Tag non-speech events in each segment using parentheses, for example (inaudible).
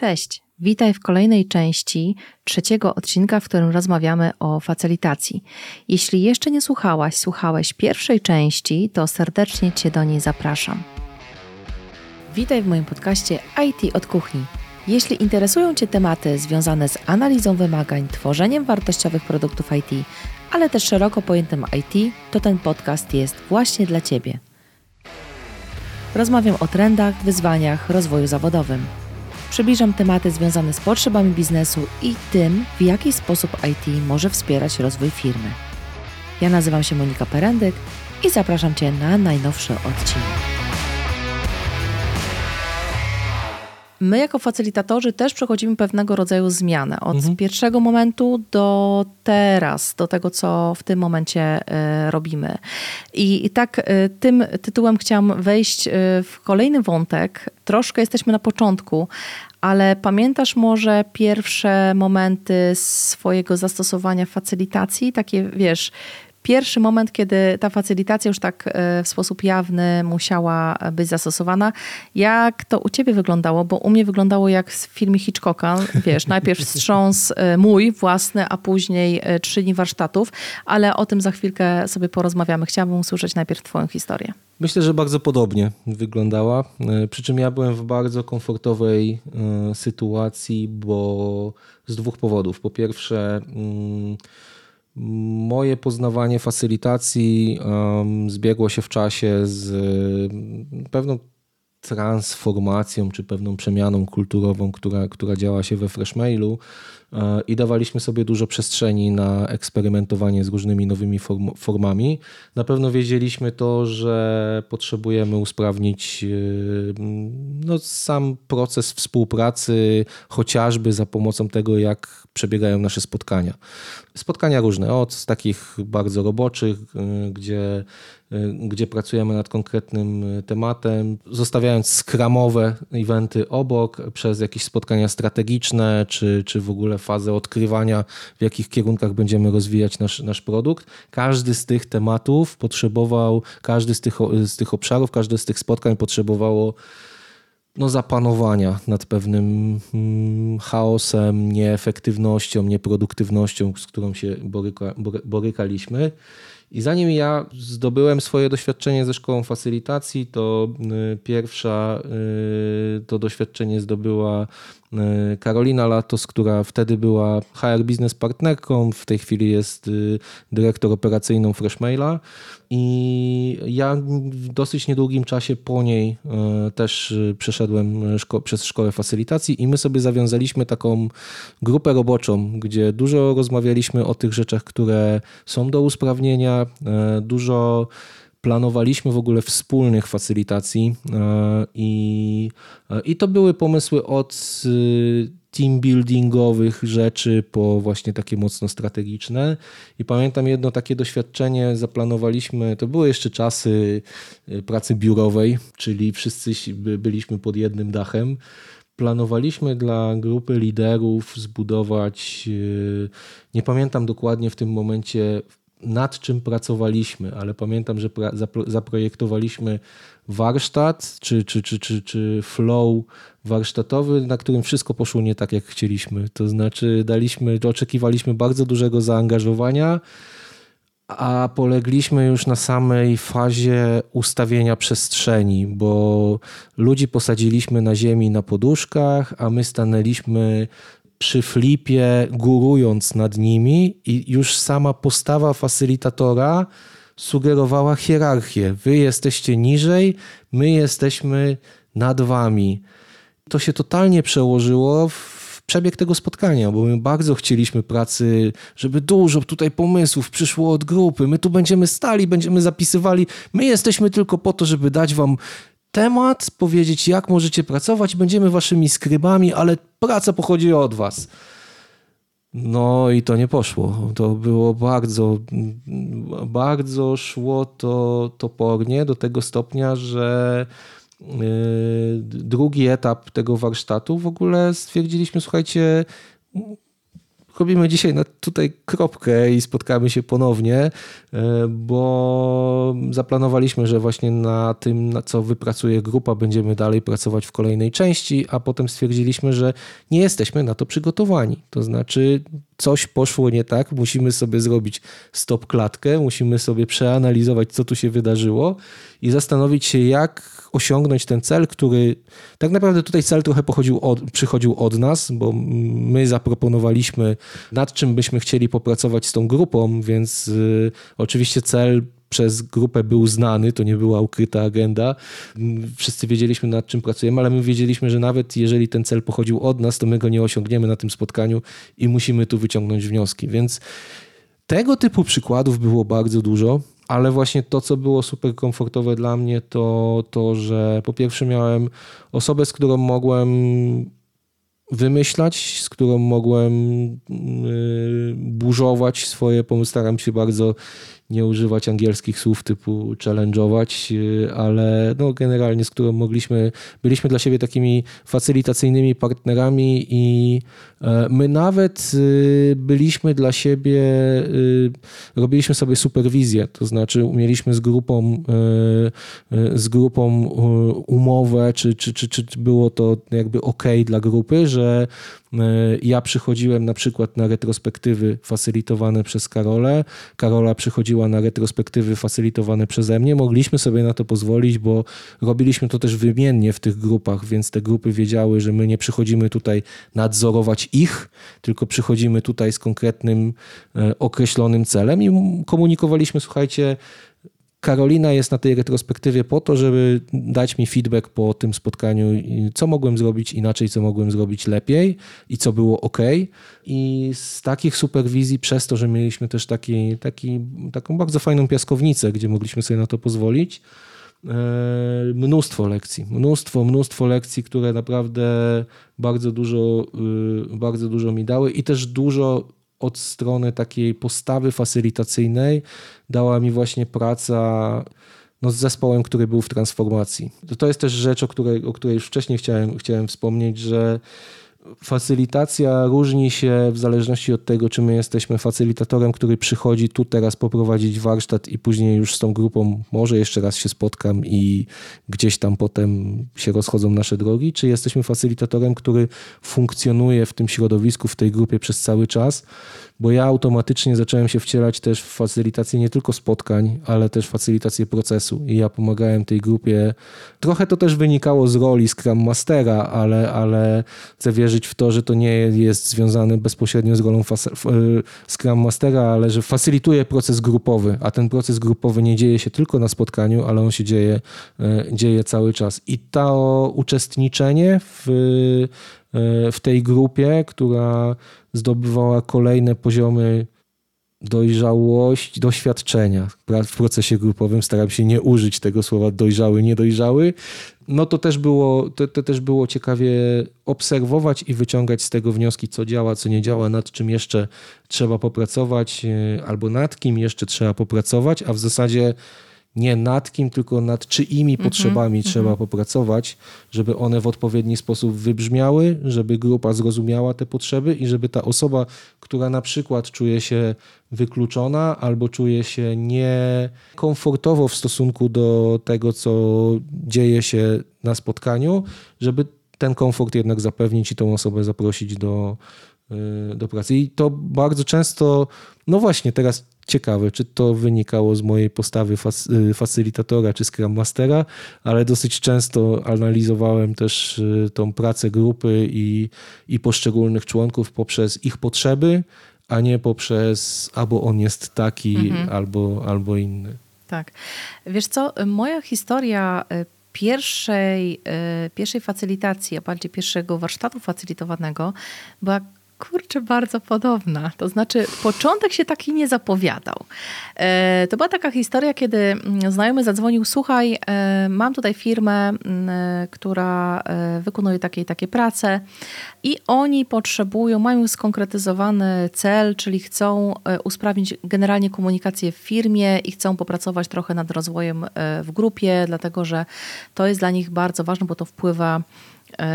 Cześć, witaj w kolejnej części trzeciego odcinka, w którym rozmawiamy o facylitacji. Jeśli jeszcze nie słuchałaś, słuchałeś pierwszej części, to serdecznie Cię do niej zapraszam. Witaj w moim podcaście IT od kuchni. Jeśli interesują Cię tematy związane z analizą wymagań, tworzeniem wartościowych produktów IT, ale też szeroko pojętym IT, to ten podcast jest właśnie dla Ciebie. Rozmawiam o trendach, wyzwaniach, rozwoju zawodowym. Przybliżam tematy związane z potrzebami biznesu i tym, w jaki sposób IT może wspierać rozwój firmy. Ja nazywam się Monika Perendyk i zapraszam Cię na najnowszy odcinek. My, jako facylitatorzy, też przechodzimy pewnego rodzaju zmianę. Od mhm. pierwszego momentu do teraz, do tego, co w tym momencie y, robimy. I, I, tak y, tym tytułem chciałam wejść y, w kolejny wątek. Troszkę jesteśmy na początku, ale pamiętasz może pierwsze momenty swojego zastosowania facylitacji? Takie, wiesz, pierwszy moment, kiedy ta facylitacja już tak e, w sposób jawny musiała być zastosowana. Jak to u ciebie wyglądało? Bo u mnie wyglądało jak w filmie Hitchcocka. Wiesz, najpierw wstrząs e, mój własny, a później e, trzy dni warsztatów, ale o tym za chwilkę sobie porozmawiamy. Chciałabym usłyszeć najpierw twoją historię. Myślę, że bardzo podobnie wyglądała. Przy czym ja byłem w bardzo komfortowej sytuacji, bo z dwóch powodów. Po pierwsze, mm, Moje poznawanie facylitacji um, zbiegło się w czasie z pewną transformacją czy pewną przemianą kulturową, która, która działa się we Freshmailu e, i dawaliśmy sobie dużo przestrzeni na eksperymentowanie z różnymi nowymi form formami. Na pewno wiedzieliśmy to, że potrzebujemy usprawnić e, no, sam proces współpracy, chociażby za pomocą tego, jak przebiegają nasze spotkania. Spotkania różne, od takich bardzo roboczych, e, gdzie gdzie pracujemy nad konkretnym y, tematem, zostawiając skramowe eventy obok, przez jakieś spotkania strategiczne, czy, czy w ogóle fazę odkrywania, w jakich kierunkach będziemy rozwijać nasz, nasz produkt. Każdy z tych tematów potrzebował, każdy z tych, z tych obszarów, każde z tych spotkań potrzebowało no, zapanowania nad pewnym hmm, chaosem, nieefektywnością, nieproduktywnością, z którą się boryka, borykaliśmy. I zanim ja zdobyłem swoje doświadczenie ze szkołą facylitacji, to y, pierwsza y, to doświadczenie zdobyła Karolina Latos, która wtedy była HR Business Partnerką, w tej chwili jest dyrektor operacyjną Freshmaila. I ja w dosyć niedługim czasie po niej też przeszedłem szko przez szkołę facylitacji i my sobie zawiązaliśmy taką grupę roboczą, gdzie dużo rozmawialiśmy o tych rzeczach, które są do usprawnienia, E, dużo planowaliśmy w ogóle wspólnych facylitacji e, i, e, i to były pomysły od team buildingowych rzeczy po właśnie takie mocno strategiczne. I pamiętam jedno takie doświadczenie, zaplanowaliśmy, to były jeszcze czasy pracy biurowej, czyli wszyscy byliśmy pod jednym dachem. Planowaliśmy dla grupy liderów zbudować, nie pamiętam dokładnie w tym momencie, nad czym pracowaliśmy, ale pamiętam, że zaprojektowaliśmy warsztat czy, czy, czy, czy, czy flow warsztatowy, na którym wszystko poszło nie tak, jak chcieliśmy. To znaczy, daliśmy, oczekiwaliśmy bardzo dużego zaangażowania, a polegliśmy już na samej fazie ustawienia przestrzeni, bo ludzi posadziliśmy na ziemi na poduszkach, a my stanęliśmy przy flipie, górując nad nimi, i już sama postawa facylitatora sugerowała hierarchię. Wy jesteście niżej, my jesteśmy nad wami. To się totalnie przełożyło w przebieg tego spotkania, bo my bardzo chcieliśmy pracy, żeby dużo tutaj pomysłów przyszło od grupy. My tu będziemy stali, będziemy zapisywali. My jesteśmy tylko po to, żeby dać wam temat, powiedzieć jak możecie pracować, będziemy waszymi skrybami, ale praca pochodzi od was. No i to nie poszło. To było bardzo, bardzo szło to topornie do tego stopnia, że yy, drugi etap tego warsztatu w ogóle stwierdziliśmy, słuchajcie, robimy dzisiaj na tutaj kropkę i spotkamy się ponownie, e, bo zaplanowaliśmy, że właśnie na tym, na co wypracuje grupa, będziemy dalej pracować w kolejnej części, a potem stwierdziliśmy, że nie jesteśmy na to przygotowani. To znaczy, coś poszło nie tak, musimy sobie zrobić stop klatkę, musimy sobie przeanalizować, co tu się wydarzyło i zastanowić się, jak osiągnąć ten cel, który tak naprawdę tutaj cel trochę pochodził od, przychodził od nas, bo my zaproponowaliśmy, nad czym byśmy chcieli popracować z tą grupą, więc y, oczywiście cel przez grupę był znany, to nie była ukryta agenda. Wszyscy wiedzieliśmy, nad czym pracujemy, ale my wiedzieliśmy, że nawet jeżeli ten cel pochodził od nas, to my go nie osiągniemy na tym spotkaniu i musimy tu wyciągnąć wnioski. Więc tego typu przykładów było bardzo dużo, ale właśnie to, co było super komfortowe dla mnie, to to, że po pierwsze miałem osobę, z którą mogłem wymyślać, z którą mogłem yy, burzować swoje pomysły. Staram się bardzo nie używać angielskich słów typu challenge'ować, y, ale no generalnie z którą mogliśmy, byliśmy dla siebie takimi facylitacyjnymi partnerami i e, my nawet y, byliśmy dla siebie, y, robiliśmy sobie superwizję, to znaczy mieliśmy z grupą, z grupą umowę, czy, czy, czy, czy było to jakby ok dla grupy, że ja przychodziłem na przykład na retrospektywy facylitowane przez Karolę, Karola przychodziła na retrospektywy facylitowane przeze mnie. Mogliśmy sobie na to pozwolić, bo robiliśmy to też wymiennie w tych grupach, więc te grupy wiedziały, że my nie przychodzimy tutaj nadzorować ich, tylko przychodzimy tutaj z konkretnym, e, określonym celem i komunikowaliśmy, słuchajcie, Karolina jest na tej retrospektywie po to, żeby dać mi feedback po tym spotkaniu, co mogłem zrobić inaczej, co mogłem zrobić lepiej i co było ok. I z takich superwizji, przez to, że mieliśmy też taki, taki, taką bardzo fajną piaskownicę, gdzie mogliśmy sobie na to pozwolić, e, mnóstwo lekcji, mnóstwo, mnóstwo lekcji, które naprawdę bardzo dużo, y, bardzo dużo mi dały i też dużo od strony takiej postawy facylitacyjnej dała mi właśnie praca no, z zespołem, który był w transformacji. To jest też rzecz, o której, o której już wcześniej chciałem, chciałem wspomnieć, że Facylitacja różni się w zależności od tego, czy my jesteśmy facylitatorem, który przychodzi tu teraz poprowadzić warsztat i później już z tą grupą może jeszcze raz się spotkam i gdzieś tam potem się rozchodzą nasze drogi, czy jesteśmy facylitatorem, który funkcjonuje w tym środowisku, w tej grupie przez cały czas, bo ja automatycznie zacząłem się wcielać też w facylitację nie tylko spotkań, ale też facylitację procesu i ja pomagałem tej grupie. Trochę to też wynikało z roli Scrum Mastera, ale, ale chcę wierzyć w to, że to nie jest związane bezpośrednio z rolą Scrum Mastera, ale że facylituje proces grupowy, a ten proces grupowy nie dzieje się tylko na spotkaniu, ale on się dzieje, e, dzieje cały czas. I to uczestniczenie w w tej grupie, która zdobywała kolejne poziomy dojrzałości, doświadczenia w procesie grupowym. Staram się nie użyć tego słowa dojrzały, niedojrzały. No to też było, to, to, też było ciekawie obserwować i wyciągać z tego wnioski, co działa, co nie działa, nad czym jeszcze trzeba popracować, e, albo nad kim jeszcze trzeba popracować, a w zasadzie nie nad kim, tylko nad czyimi mm -hmm, potrzebami mm -hmm. trzeba popracować, żeby one w odpowiedni sposób wybrzmiały, żeby grupa zrozumiała te potrzeby i żeby ta osoba, która na przykład czuje się wykluczona albo czuje się niekomfortowo w stosunku do tego, co dzieje się na spotkaniu, żeby ten komfort jednak zapewnić i tą osobę zaprosić do, y, do pracy. I to bardzo często, no właśnie, teraz ciekawe, czy to wynikało z mojej postawy y, facylitatora czy Scrum Mastera, ale dosyć często analizowałem też y, tą pracę grupy i, i poszczególnych członków poprzez ich potrzeby, a nie poprzez albo on jest taki, mhm. albo, albo inny. Tak. Wiesz co, moja historia y, pierwszej, pierwszej facylitacji, a bardziej pierwszego warsztatu facylitowanego była kurczę, bardzo podobna. To znaczy, początek się taki nie zapowiadał. E, to była taka historia, kiedy mm, znajomy zadzwonił, słuchaj, e, mam tutaj firmę, mm, e, która wykonuje takie takie prace i oni potrzebują, mają skonkretyzowany cel, czyli chcą usprawnić generalnie komunikację w firmie i chcą popracować trochę nad rozwojem w grupie, dlatego że to jest dla nich bardzo ważne, bo to wpływa e,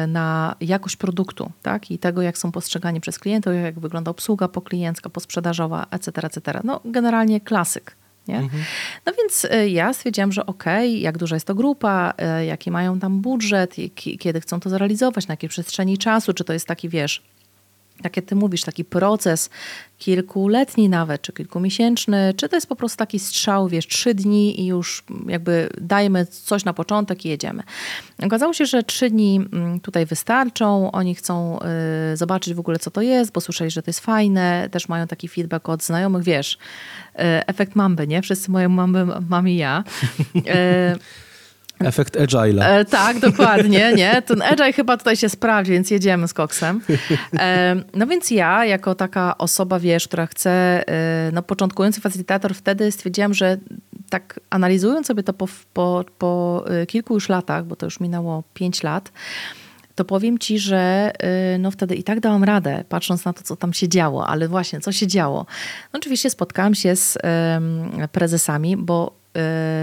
na jakość produktu tak? i tego, jak są postrzegani przez klientów, jak wygląda obsługa pokliencka, posprzedażowa, etc., etc. No, generalnie klasyk. Nie? Mhm. No więc e, ja stwierdziłam, że okej, okay, jak duża jest to grupa, e, jaki mają tam budżet, kiedy chcą to zrealizować, na jakiej przestrzeni czasu, czy to jest taki, wiesz, jak ty mówisz, taki proces kilkuletni nawet, czy kilkumiesięczny, czy to jest po prostu taki strzał, wiesz, trzy dni i już jakby dajemy coś na początek i jedziemy. Okazało się, że trzy dni mm, tutaj wystarczą, oni chcą y, zobaczyć w ogóle, co to jest, bo słyszeli, że to jest fajne, też mają taki feedback od znajomych, wiesz, y, efekt mamby, nie? Wszyscy moją mamby mam i ja. Y, (laughs) Efekt agile'a. E, tak, dokładnie, nie? Ten agile chyba tutaj się sprawdzi, więc jedziemy z koksem. E, no więc ja, jako taka osoba, wiesz, która chce, e, no początkujący facilitator, wtedy stwierdziłam, że tak analizując sobie to po, po, po e, kilku już latach, bo to już minęło pięć lat, to powiem ci, że e, no wtedy i tak dałam radę, patrząc na to, co tam się działo, ale właśnie, co się działo. No oczywiście spotkałam się z prezesami, bo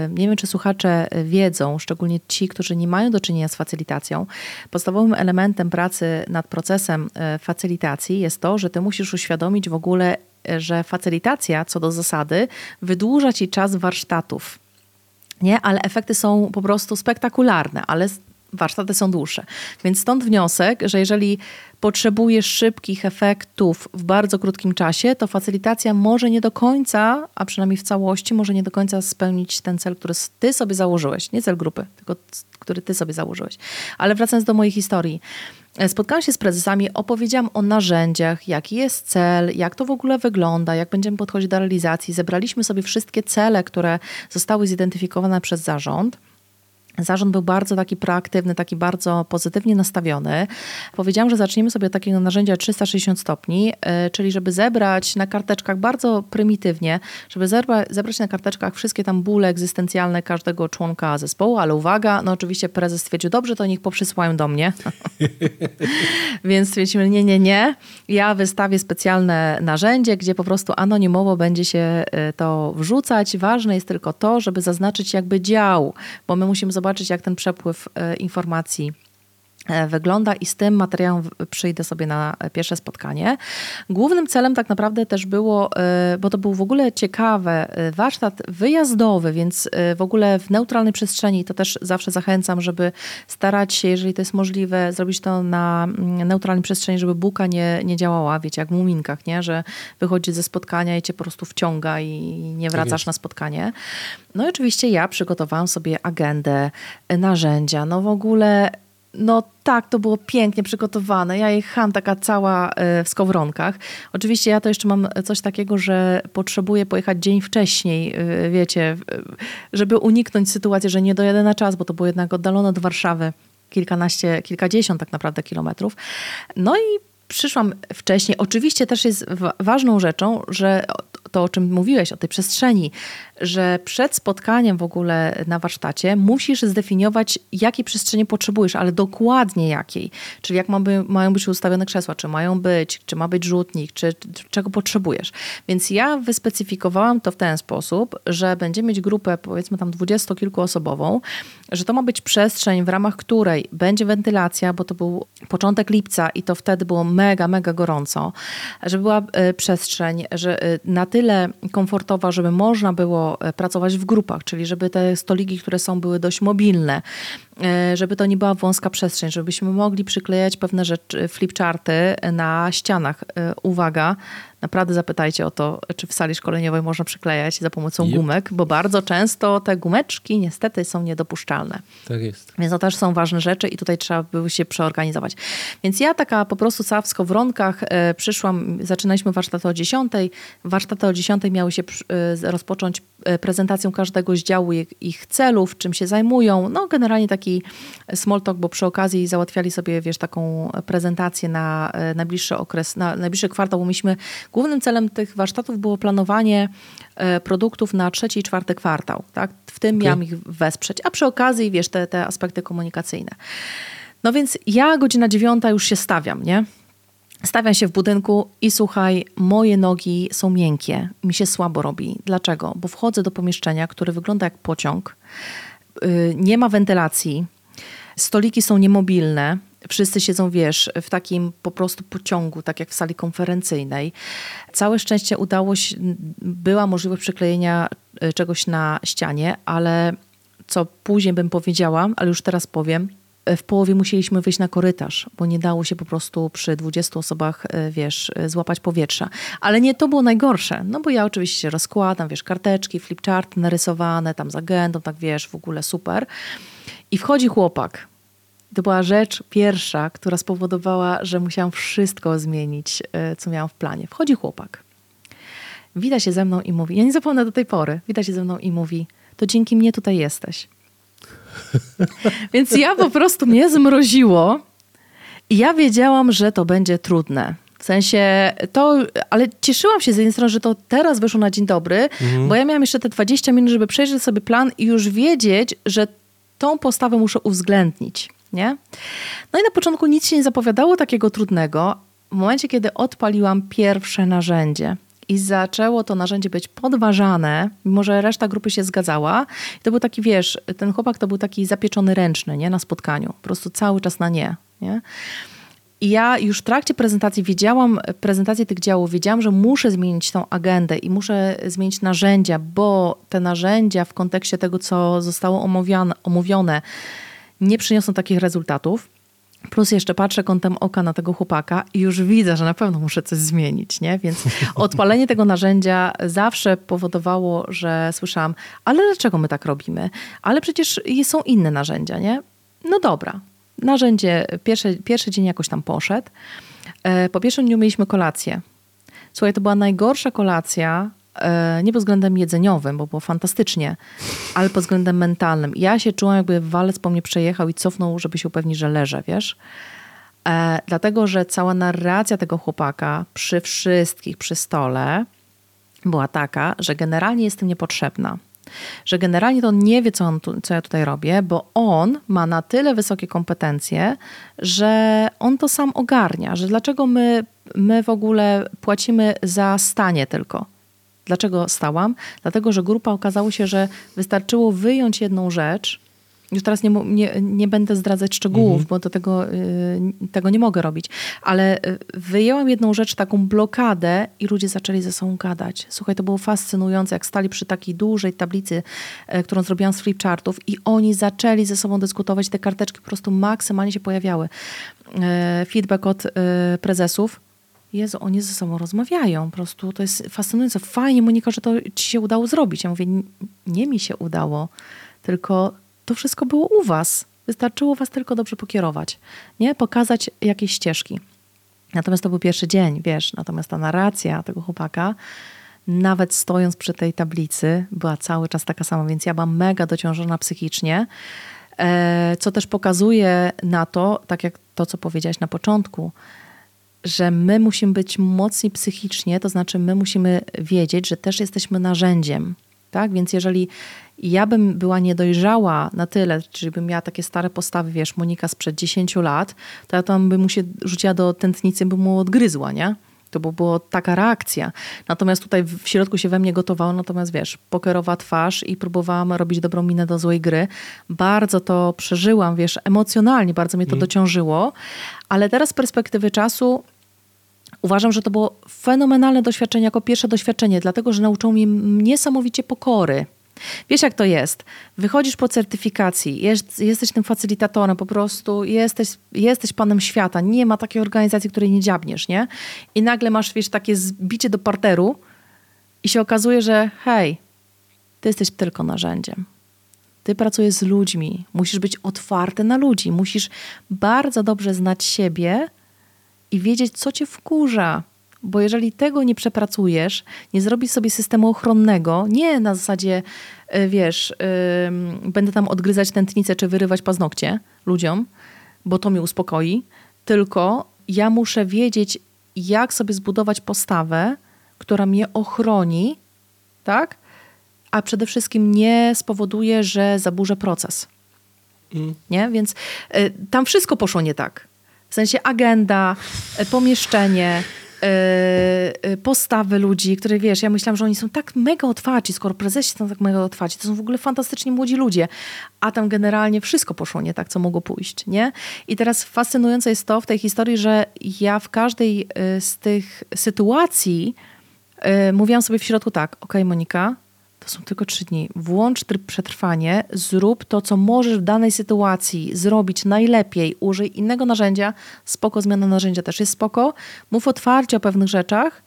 nie wiem, czy słuchacze wiedzą, szczególnie ci, którzy nie mają do czynienia z facylitacją, podstawowym elementem pracy nad procesem y, facylitacji jest to, że ty musisz uświadomić w ogóle, y, że facylitacja co do zasady wydłuża ci czas warsztatów. Nie, ale efekty są po prostu spektakularne, ale warsztaty są dłuższe. Więc stąd wniosek, że jeżeli potrzebujesz szybkich efektów w bardzo krótkim czasie, to facylitacja może nie do końca, a przynajmniej w całości, może nie do końca spełnić ten cel, który ty sobie założyłeś. Nie cel grupy, tylko który ty sobie założyłeś. Ale wracając do mojej historii. E, spotkałam się z prezesami, opowiedziałam o narzędziach, jaki jest cel, jak to w ogóle wygląda, jak będziemy podchodzić do realizacji. Zebraliśmy sobie wszystkie cele, które zostały zidentyfikowane przez zarząd. Zarząd był bardzo taki proaktywny, taki bardzo pozytywnie nastawiony. Powiedziałam, że zaczniemy sobie od takiego narzędzia 360 stopni, e, czyli żeby zebrać na karteczkach bardzo prymitywnie, żeby zebra, zebrać na karteczkach wszystkie tam bóle egzystencjalne każdego członka zespołu, ale uwaga, no oczywiście prezes stwierdził, dobrze, to niech poprzysłają do mnie. (laughs) Więc stwierdziliśmy, nie, nie, nie. Ja wystawię specjalne narzędzie, gdzie po prostu anonimowo będzie się e, to wrzucać. Ważne jest tylko to, żeby zaznaczyć jakby dział, bo my musimy zobaczyć, zobaczyć, jak ten przepływ e, informacji wygląda i z tym materiałem przyjdę sobie na pierwsze spotkanie. Głównym celem tak naprawdę też było, e, bo to był w ogóle ciekawy warsztat wyjazdowy, więc w ogóle w neutralnej przestrzeni to też zawsze zachęcam, żeby starać się, jeżeli to jest możliwe, zrobić to na mm, neutralnej przestrzeni, żeby buka nie, nie działała, wiecie, jak w muminkach, nie? że wychodzi ze spotkania i cię po prostu wciąga i nie tak wracasz tak na spotkanie. No i oczywiście ja przygotowałam sobie agendę, narzędzia, no w ogóle no tak, to było pięknie przygotowane. Ja jechałam taka cała e, w skowronkach. Oczywiście ja to jeszcze mam coś takiego, że potrzebuję pojechać dzień wcześniej, e, wiecie, żeby uniknąć sytuacji, że nie dojadę na czas, bo to było jednak oddalone od Warszawy kilkanaście, kilkadziesiąt tak naprawdę kilometrów. No i przyszłam wcześniej. Oczywiście też jest ważną rzeczą, że to, o czym mówiłeś, o tej przestrzeni, że przed spotkaniem w ogóle na warsztacie musisz zdefiniować, jakiej przestrzeni potrzebujesz, ale dokładnie jakiej. Czyli jak ma by, mają być ustawione krzesła, czy mają być, czy ma być rzutnik, czy, czy czego potrzebujesz. Więc ja wyspecyfikowałam to w ten sposób, że będziemy mieć grupę powiedzmy tam dwudziestokilkuosobową, że to ma być przestrzeń, w ramach której będzie wentylacja, bo to był początek lipca i to wtedy było mega, mega gorąco, żeby była y, przestrzeń, że y, na tyle komfortowa, żeby można było E, pracować w grupach, czyli żeby te stoliki, które są, były dość mobilne, e, żeby to nie była wąska przestrzeń, żebyśmy mogli przyklejać pewne rzeczy, flipcharty na ścianach. E, uwaga, naprawdę zapytajcie o to, czy w sali szkoleniowej można przyklejać za pomocą yep. gumek, bo bardzo często te gumeczki niestety są niedopuszczalne. Tak jest. Więc to też są ważne rzeczy i tutaj trzeba by się przeorganizować. Więc ja taka po prostu cała w skowronkach e, przyszłam, zaczynaliśmy warsztaty o 10. Warsztaty o 10 miały się e, rozpocząć e, prezentacją każdego z działu ich, celów, czym się zajmują. No generalnie taki small talk, bo przy okazji załatwiali sobie, wiesz, taką prezentację na najbliższy okres, na najbliższy kwartał, bo myśmy Głównym celem tych warsztatów było planowanie e, produktów na trzeci i czwarty kwartał. Tak? W tym okay. miałam ich wesprzeć, a przy okazji, wiesz, te, te aspekty komunikacyjne. No więc ja godzina dziewiąta już się stawiam, nie? Stawiam się w budynku i słuchaj, moje nogi są miękkie, mi się słabo robi. Dlaczego? Bo wchodzę do pomieszczenia, które wygląda jak pociąg, y, nie ma wentylacji, stoliki są niemobilne, Wszyscy siedzą, wiesz, w takim po prostu pociągu, tak jak w sali konferencyjnej. Całe szczęście udało się, była możliwość przyklejenia e, czegoś na ścianie, ale co później bym powiedziała, ale już teraz powiem, w połowie musieliśmy wyjść na korytarz, bo nie dało się po prostu przy 20 osobach, e, wiesz, złapać powietrza. Ale nie to było najgorsze, no bo ja oczywiście rozkładam, wiesz, karteczki, flipcharty narysowane, tam z agendą, tak wiesz, w ogóle super. I wchodzi chłopak, to była rzecz pierwsza, która spowodowała, że musiałam wszystko zmienić, e, co miałam w planie. Wchodzi chłopak. Wita się ze mną i mówi, ja nie zapomnę do tej pory, wita się ze mną i mówi, to dzięki mnie tutaj jesteś. Więc ja po prostu mnie zmroziło i ja wiedziałam, że to będzie trudne. W sensie to, ale cieszyłam się z jednej strony, że to teraz wyszło na dzień dobry, mhm. bo ja miałam jeszcze te 20 minut, żeby przejrzeć sobie plan i już wiedzieć, że tą postawę muszę uwzględnić nie? No i na początku nic się nie zapowiadało takiego trudnego. W momencie, kiedy odpaliłam pierwsze narzędzie i zaczęło to narzędzie być podważane, mimo że reszta grupy się zgadzała, to był taki, wiesz, ten chłopak to był taki zapieczony ręczny, nie? Na spotkaniu. Po prostu cały czas na nie, nie? I ja już w trakcie prezentacji wiedziałam, prezentacji tych działów, wiedziałam, że muszę zmienić tą agendę i muszę zmienić narzędzia, bo te narzędzia w kontekście tego, co zostało omówione, omówione nie przyniosą takich rezultatów. Plus jeszcze patrzę kątem oka na tego chłopaka i już widzę, że na pewno muszę coś zmienić, nie? Więc (laughs) odpalenie tego narzędzia zawsze powodowało, że słyszałam, ale dlaczego my tak robimy? Ale przecież są inne narzędzia, nie? No dobra. Narzędzie, pierwszy, pierwszy dzień jakoś tam poszedł. E, po pierwszym dniu mieliśmy kolację. Słuchaj, to była najgorsza kolacja, nie pod względem jedzeniowym, bo było fantastycznie, ale pod względem mentalnym. Ja się czułam, jakby walec po mnie przejechał i cofnął, żeby się upewnić, że leżę, wiesz? E, dlatego, że cała narracja tego chłopaka przy wszystkich, przy stole była taka, że generalnie jestem niepotrzebna. Że generalnie to on nie wie, co, on tu, co ja tutaj robię, bo on ma na tyle wysokie kompetencje, że on to sam ogarnia, że dlaczego my, my w ogóle płacimy za stanie tylko Dlaczego stałam? Dlatego, że grupa okazało się, że wystarczyło wyjąć jedną rzecz. Już teraz nie, nie, nie będę zdradzać szczegółów, mhm. bo do tego, y, tego nie mogę robić, ale y, wyjęłam jedną rzecz, taką blokadę i ludzie zaczęli ze sobą gadać. Słuchaj, to było fascynujące, jak stali przy takiej dużej tablicy, y, którą zrobiłam z flipchartów i oni zaczęli ze sobą dyskutować, te karteczki po prostu maksymalnie się pojawiały. Feedback od prezesów Jezu, oni ze sobą rozmawiają. Po prostu to jest fascynujące. Fajnie, Monika, że to ci się udało zrobić. Ja mówię, nie mi się udało, tylko to wszystko było u was. Wystarczyło was tylko dobrze pokierować, nie? Pokazać jakieś ścieżki. Natomiast to był pierwszy dzień, wiesz, natomiast ta narracja tego chłopaka, nawet stojąc przy tej tablicy, była cały czas taka sama, więc ja byłam mega dociążona psychicznie, e, co też pokazuje na to, tak jak to, co powiedziałaś na początku, że my musimy być mocni psychicznie, to znaczy my musimy wiedzieć, że też jesteśmy narzędziem. Tak? Więc jeżeli ja bym była niedojrzała na tyle, czyli bym miała takie stare postawy, wiesz, Monika sprzed 10 lat, to ja tam bym mu się rzuciła do tętnicy, bym mu odgryzła, nie? To by była taka reakcja. Natomiast tutaj w środku się we mnie gotowało, natomiast wiesz, pokerowa twarz i próbowałam robić dobrą minę do złej gry. Bardzo to przeżyłam, wiesz, emocjonalnie bardzo mnie to mm. dociążyło, ale teraz z perspektywy czasu Uważam, że to było fenomenalne doświadczenie jako pierwsze doświadczenie, dlatego że nauczyło mnie niesamowicie pokory. Wiesz, jak to jest? Wychodzisz po certyfikacji, jest, jesteś tym facylitatorem, po prostu jesteś, jesteś panem świata. Nie ma takiej organizacji, której nie dziabniesz, nie? I nagle masz, wiesz, takie zbicie do parteru i się okazuje, że hej, ty jesteś tylko narzędziem. Ty pracujesz z ludźmi, musisz być otwarty na ludzi, musisz bardzo dobrze znać siebie, i wiedzieć, co cię wkurza. Bo jeżeli tego nie przepracujesz, nie zrobisz sobie systemu ochronnego, nie na zasadzie, e, wiesz, yy, będę tam odgryzać tętnicę czy wyrywać paznokcie ludziom, bo to mnie uspokoi, tylko ja muszę wiedzieć, jak sobie zbudować postawę, która mnie ochroni, tak? A przede wszystkim nie spowoduje, że zaburzę proces. Mm. Nie? Więc y, tam wszystko poszło nie tak. W sensie agenda, e, pomieszczenie, yy, postawy ludzi, które wiesz, ja myślałam, że oni są tak mega otwarci, skoro prezesi są tak mega otwarci, to są w ogóle fantastyczni młodzi ludzie, a tam generalnie wszystko poszło nie tak, co mogło pójść, nie? I teraz fascynujące jest to w tej historii, że ja w każdej z tych sytuacji mówiłam sobie w środku tak, okej okay, Monika, to są tylko trzy dni. Włącz tryb przetrwanie, zrób to, co możesz w danej sytuacji zrobić najlepiej, użyj innego narzędzia, spoko, zmiana narzędzia też jest spoko. Mów otwarcie o pewnych rzeczach,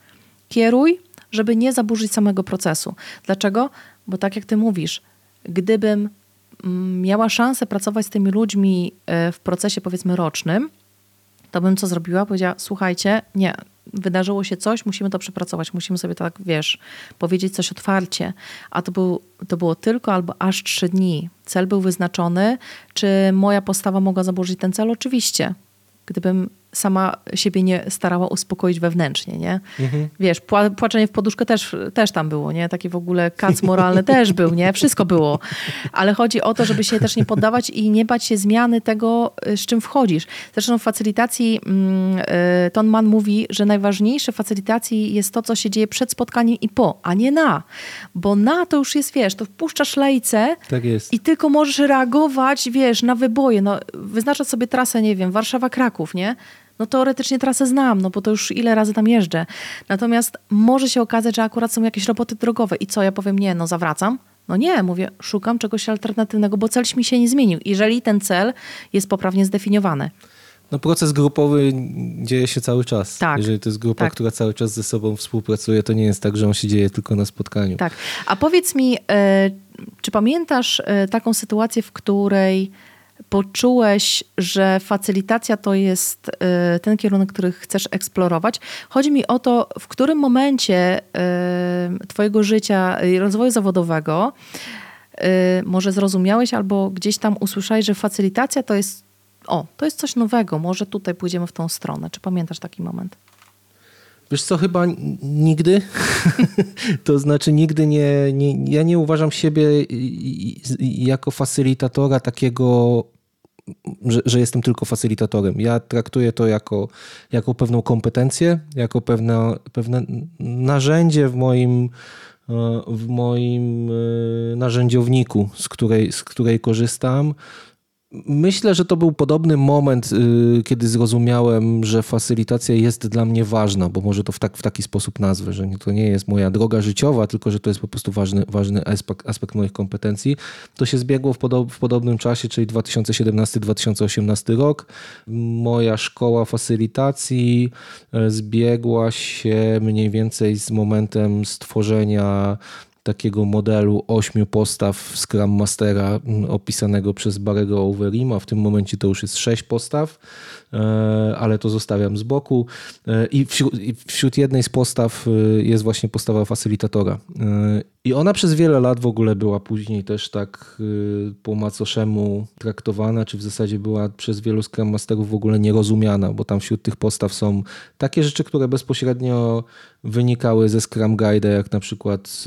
kieruj, żeby nie zaburzyć samego procesu. Dlaczego? Bo tak jak ty mówisz, gdybym mm, miała szansę pracować z tymi ludźmi e, w procesie powiedzmy rocznym, to bym co zrobiła? Powiedziała, słuchajcie, nie, wydarzyło się coś, musimy to przepracować, musimy sobie tak, wiesz, powiedzieć coś otwarcie. A to, był, to było tylko albo aż trzy dni. Cel był wyznaczony. Czy moja postawa mogła zaburzyć ten cel? Oczywiście. Gdybym sama siebie nie starała uspokoić wewnętrznie, nie? Mhm. Wiesz, płaczenie w poduszkę też, też tam było, nie? Taki w ogóle kac moralny (laughs) też był, nie? Wszystko było. Ale chodzi o to, żeby się też nie poddawać i nie bać się zmiany tego, z czym wchodzisz. Zresztą w facylitacji mm, y, Tonman mówi, że najważniejsze w facylitacji jest to, co się dzieje przed spotkaniem i po, a nie na. Bo na to już jest, wiesz, to wpuszczasz lejce tak i tylko możesz reagować, wiesz, na wyboje. No, wyznaczać sobie trasę, nie wiem, Warszawa-Kraków, nie? No teoretycznie trasę znam, no bo to już ile razy tam jeżdżę. Natomiast może się okazać, że akurat są jakieś roboty drogowe i co, ja powiem nie, no zawracam? No nie, mówię, szukam czegoś alternatywnego, bo cel mi się nie zmienił, jeżeli ten cel jest poprawnie zdefiniowany. No proces grupowy dzieje się cały czas. Tak. Jeżeli to jest grupa, tak. która cały czas ze sobą współpracuje, to nie jest tak, że on się dzieje tylko na spotkaniu. Tak. A powiedz mi, e, czy pamiętasz e, taką sytuację, w której poczułeś, że facylitacja to jest y, ten kierunek, który chcesz eksplorować. Chodzi mi o to, w którym momencie y, Twojego życia i rozwoju zawodowego y, może zrozumiałeś albo gdzieś tam usłyszałeś, że facylitacja to jest, o, to jest coś nowego, może tutaj pójdziemy w tą stronę. Czy pamiętasz taki moment? Wiesz co, chyba nigdy. (laughs) to znaczy nigdy nie, nie, ja nie uważam siebie jako facylitatora takiego, że, że, jestem tylko facylitatorem. Ja traktuję to jako, jako pewną kompetencję, jako pewne, pewne narzędzie w moim, w moim e, narzędziowniku, z której, z której korzystam Myślę, że to był podobny moment, y, kiedy zrozumiałem, że facylitacja jest dla mnie ważna, bo może to w, tak, w taki sposób nazwę, że to nie jest moja droga życiowa, tylko że to jest po prostu ważny, ważny aspekt, aspekt moich kompetencji. To się zbiegło w, podob, w podobnym czasie, czyli 2017-2018 rok. Moja szkoła facylitacji e, zbiegła się mniej więcej z momentem stworzenia takiego modelu ośmiu postaw Scrum Mastera mm, opisanego przez Barego Overima. W tym momencie to już jest sześć postaw, ale to zostawiam z boku. E, I wśród, jednej z postaw e, jest właśnie postawa facylitatora. I ona przez wiele lat w ogóle była później też tak po macoszemu traktowana, czy w zasadzie była przez wielu Scrum Masterów w ogóle nierozumiana, bo tam wśród tych postaw są takie rzeczy, które bezpośrednio wynikały ze Scrum Guide, jak na przykład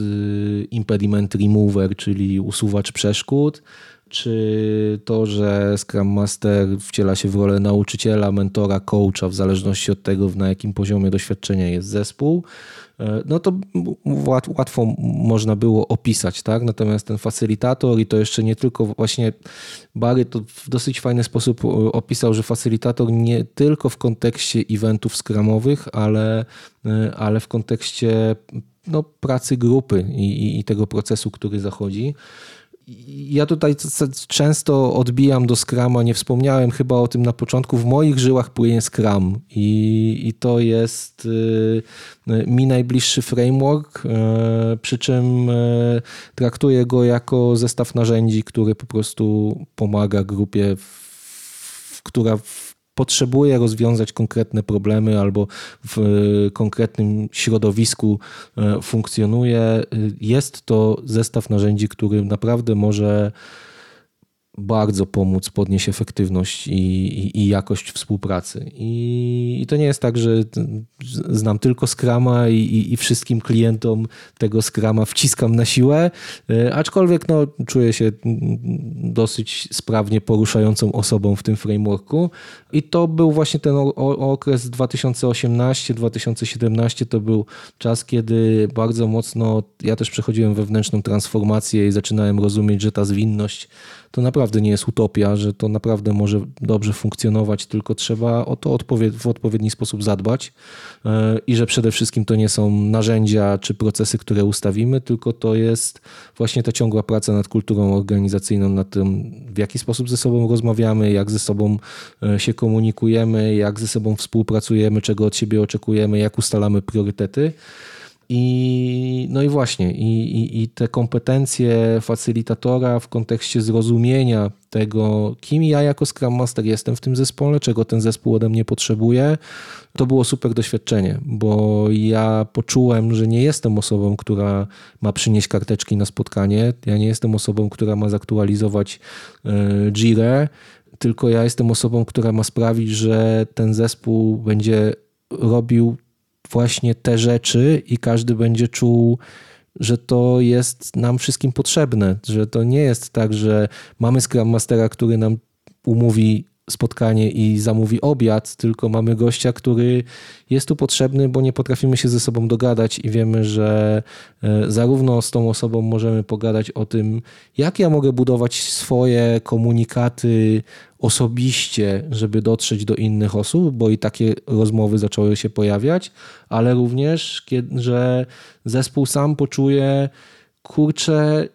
impediment remover, czyli usuwacz przeszkód, czy to, że Scrum Master wciela się w rolę nauczyciela, mentora, coacha, w zależności od tego, na jakim poziomie doświadczenia jest zespół, e, no to łatwo można było opisać, tak? Natomiast ten facylitator i to jeszcze nie tylko właśnie Barry to w dosyć fajny sposób opisał, że facylitator nie tylko w kontekście eventów skramowych, ale, e, ale w kontekście no, pracy grupy i, i tego procesu, który zachodzi. Ja tutaj często odbijam do Scrama, nie wspomniałem chyba o tym na początku. W moich żyłach płynie Scrum i, i to jest y, mi najbliższy framework, y, przy czym y, traktuję go jako zestaw narzędzi, który po prostu pomaga grupie, która potrzebuje rozwiązać konkretne problemy albo w e, konkretnym środowisku e, funkcjonuje, jest to zestaw narzędzi, który naprawdę może bardzo pomóc podnieść efektywność i, i, i jakość współpracy. I, I, to nie jest tak, że znam tylko Scrama i, wszystkim klientom tego Scrama wciskam na siłę, e, aczkolwiek no, czuję się dosyć sprawnie poruszającą osobą w tym frameworku. I to był właśnie ten okres 2018-2017, to był czas, kiedy bardzo mocno ja też przechodziłem wewnętrzną transformację i zaczynałem rozumieć, że ta zwinność to naprawdę nie jest utopia, że to naprawdę może dobrze funkcjonować, tylko trzeba o to w odpowiedni sposób zadbać e, i że przede wszystkim to nie są narzędzia czy procesy, które ustawimy, tylko to jest właśnie ta ciągła praca nad kulturą organizacyjną, nad tym, w jaki sposób ze sobą rozmawiamy, jak ze sobą e, się komunikujemy, jak ze sobą współpracujemy, czego od siebie oczekujemy, jak ustalamy priorytety. I, no i właśnie, i, i, i, te kompetencje facylitatora w kontekście zrozumienia tego, kim ja jako Scrum Master jestem w tym zespole, czego ten zespół ode mnie potrzebuje, to było super doświadczenie, bo ja poczułem, że nie jestem osobą, która ma przynieść karteczki na spotkanie, ja nie jestem osobą, która ma zaktualizować Jira, tylko ja jestem osobą, która ma sprawić, że ten zespół będzie robił właśnie te rzeczy i każdy będzie czuł, że to jest nam wszystkim potrzebne, że to nie jest tak, że mamy Scrum Mastera, który nam umówi spotkanie i zamówi obiad, tylko mamy gościa, który jest tu potrzebny, bo nie potrafimy się ze sobą dogadać i wiemy, że e, zarówno z tą osobą możemy pogadać o tym, jak ja mogę budować swoje komunikaty osobiście, żeby dotrzeć do innych osób, bo i takie rozmowy zaczęły się pojawiać, ale również, że zespół sam poczuje, kurczę,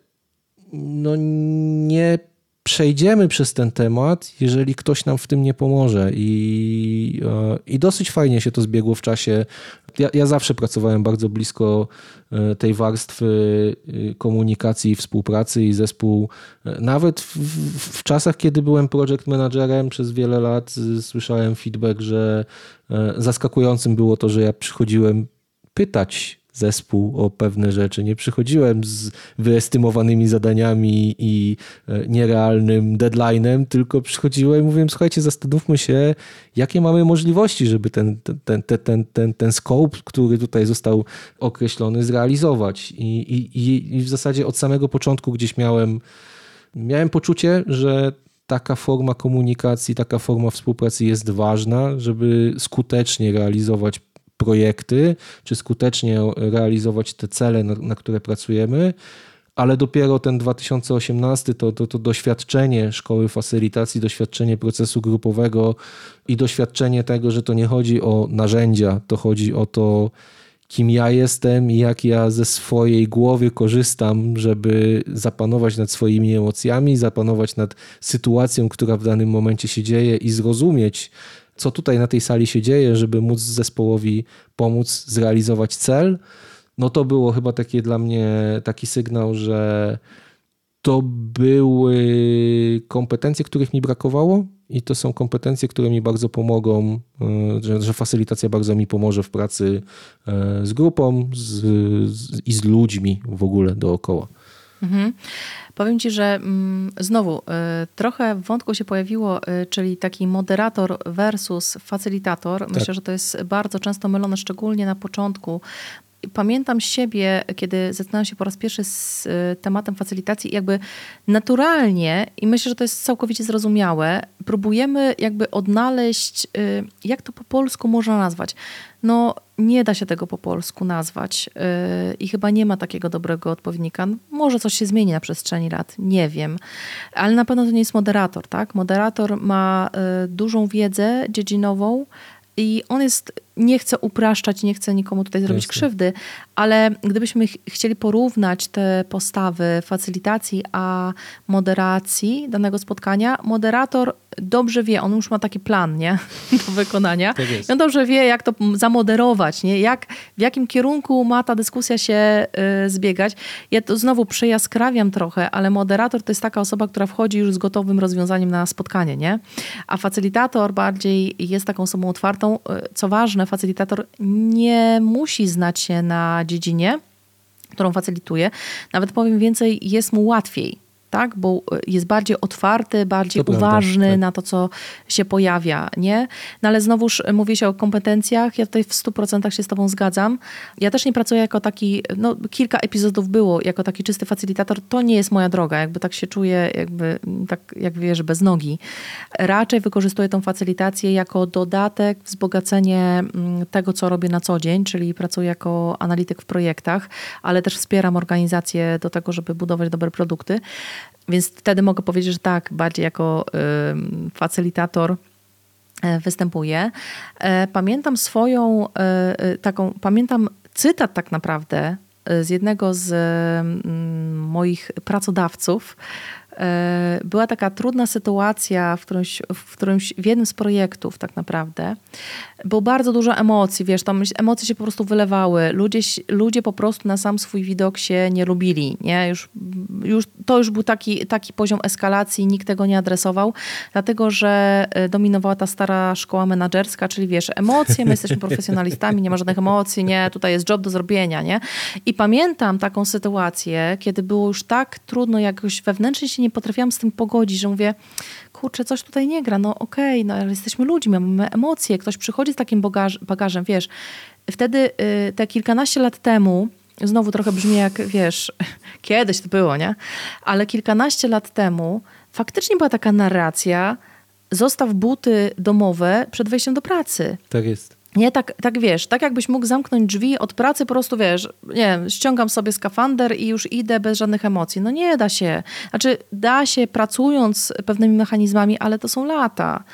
no nie przejdziemy przez ten temat, jeżeli ktoś nam w tym nie pomoże. I, e, i dosyć fajnie się to zbiegło w czasie. Ja, ja zawsze pracowałem bardzo blisko e, tej warstwy e, komunikacji i współpracy i zespół. Nawet w, w, w czasach, kiedy byłem project managerem przez wiele lat, słyszałem feedback, że zaskakującym było to, że ja przychodziłem pytać zespół o pewne rzeczy. Nie przychodziłem z wyestymowanymi zadaniami i e, nierealnym deadline'em, tylko przychodziłem i mówiłem, słuchajcie, zastanówmy się, jakie mamy możliwości, żeby ten, ten, ten, ten, ten, ten scope, który tutaj został określony, zrealizować. I, i, I w zasadzie od samego początku gdzieś miałem, miałem poczucie, że taka forma komunikacji, taka forma współpracy jest ważna, żeby skutecznie realizować projekty, czy skutecznie realizować te cele, na, na które pracujemy, ale dopiero ten 2018 to, to, to doświadczenie szkoły facylitacji, doświadczenie procesu grupowego i doświadczenie tego, że to nie chodzi o narzędzia, to chodzi o to, kim ja jestem i jak ja ze swojej głowy korzystam, żeby zapanować nad swoimi emocjami, zapanować nad sytuacją, która w danym momencie się dzieje i zrozumieć, co tutaj na tej sali się dzieje, żeby móc zespołowi pomóc zrealizować cel, no to było chyba takie dla mnie taki sygnał, że to były kompetencje, których mi brakowało i to są kompetencje, które mi bardzo pomogą, e, że, że facylitacja bardzo mi pomoże w pracy e, z grupą z, z, i z ludźmi w ogóle dookoła. Mhm. Powiem Ci, że mm, znowu y, trochę wątku się pojawiło, y, czyli taki moderator versus facylitator. Tak. Myślę, że to jest bardzo często mylone, szczególnie na początku, pamiętam siebie, kiedy zetknąłem się po raz pierwszy z y, tematem facylitacji, jakby naturalnie, i myślę, że to jest całkowicie zrozumiałe, próbujemy jakby odnaleźć, y, jak to po polsku można nazwać. No, nie da się tego po polsku nazwać y, i chyba nie ma takiego dobrego odpowiednika. Może coś się zmieni na przestrzeni lat, nie wiem, ale na pewno to nie jest moderator, tak? Moderator ma dużą wiedzę dziedzinową, i on jest, nie chce upraszczać, nie chce nikomu tutaj zrobić Jasne. krzywdy, ale gdybyśmy ch chcieli porównać te postawy facylitacji a moderacji danego spotkania, moderator dobrze wie, on już ma taki plan nie? (laughs) do wykonania. Tak I on dobrze wie, jak to zamoderować, nie? Jak, w jakim kierunku ma ta dyskusja się y, zbiegać. Ja to znowu przejaskrawiam trochę, ale moderator to jest taka osoba, która wchodzi już z gotowym rozwiązaniem na spotkanie, nie? A facylitator bardziej jest taką osobą otwartą. Y, co ważne, facylitator nie musi znać się na dziedzinie, którą facylituje. Nawet powiem więcej, jest mu łatwiej tak? Bo jest bardziej otwarty, bardziej to uważny prawda, tak. na to, co się pojawia, nie? No ale znowuż mówi się o kompetencjach, ja tutaj w 100% się z tobą zgadzam. Ja też nie pracuję jako taki, no kilka epizodów było jako taki czysty facilitator, to nie jest moja droga, jakby tak się czuję, jakby tak jak wiesz, bez nogi. Raczej wykorzystuję tą facylitację jako dodatek, wzbogacenie mm, tego, co robię na co dzień, czyli pracuję jako analityk w projektach, ale też wspieram organizację do tego, żeby budować dobre produkty. Więc wtedy mogę powiedzieć, że tak, bardziej jako facylitator e, występuję. E, pamiętam swoją y, taką, pamiętam cytat tak naprawdę z jednego z mm, moich pracodawców, E, była taka trudna sytuacja w którymś, w którymś, w jednym z projektów tak naprawdę. Było bardzo dużo emocji, wiesz, tam emocje się po prostu wylewały. Ludzie, ludzie po prostu na sam swój widok się nie lubili, nie? Już, już, to już był taki, taki poziom eskalacji, nikt tego nie adresował, dlatego, że e, dominowała ta stara szkoła menedżerska, czyli wiesz, emocje, my jesteśmy profesjonalistami, nie ma żadnych emocji, nie? Tutaj jest job do zrobienia, nie? I pamiętam taką sytuację, kiedy było już tak trudno jakoś wewnętrznie się nie potrafiłam z tym pogodzić, że mówię, kurczę, coś tutaj nie gra, no okej, okay, no ale jesteśmy ludźmi, mamy emocje, ktoś przychodzi z takim bagaż, bagażem, wiesz. Wtedy y, te kilkanaście lat temu, znowu trochę brzmi jak, wiesz, (laughs) kiedyś to było, nie? Ale kilkanaście lat temu faktycznie była taka narracja, zostaw buty domowe przed wejściem do pracy. Tak jest. Nie, tak, tak wiesz, tak jakbyś mógł zamknąć drzwi od pracy, po prostu wiesz, nie ściągam sobie skafander i już idę bez żadnych emocji. No nie da się. Znaczy, da się pracując pewnymi mechanizmami, ale to są lata.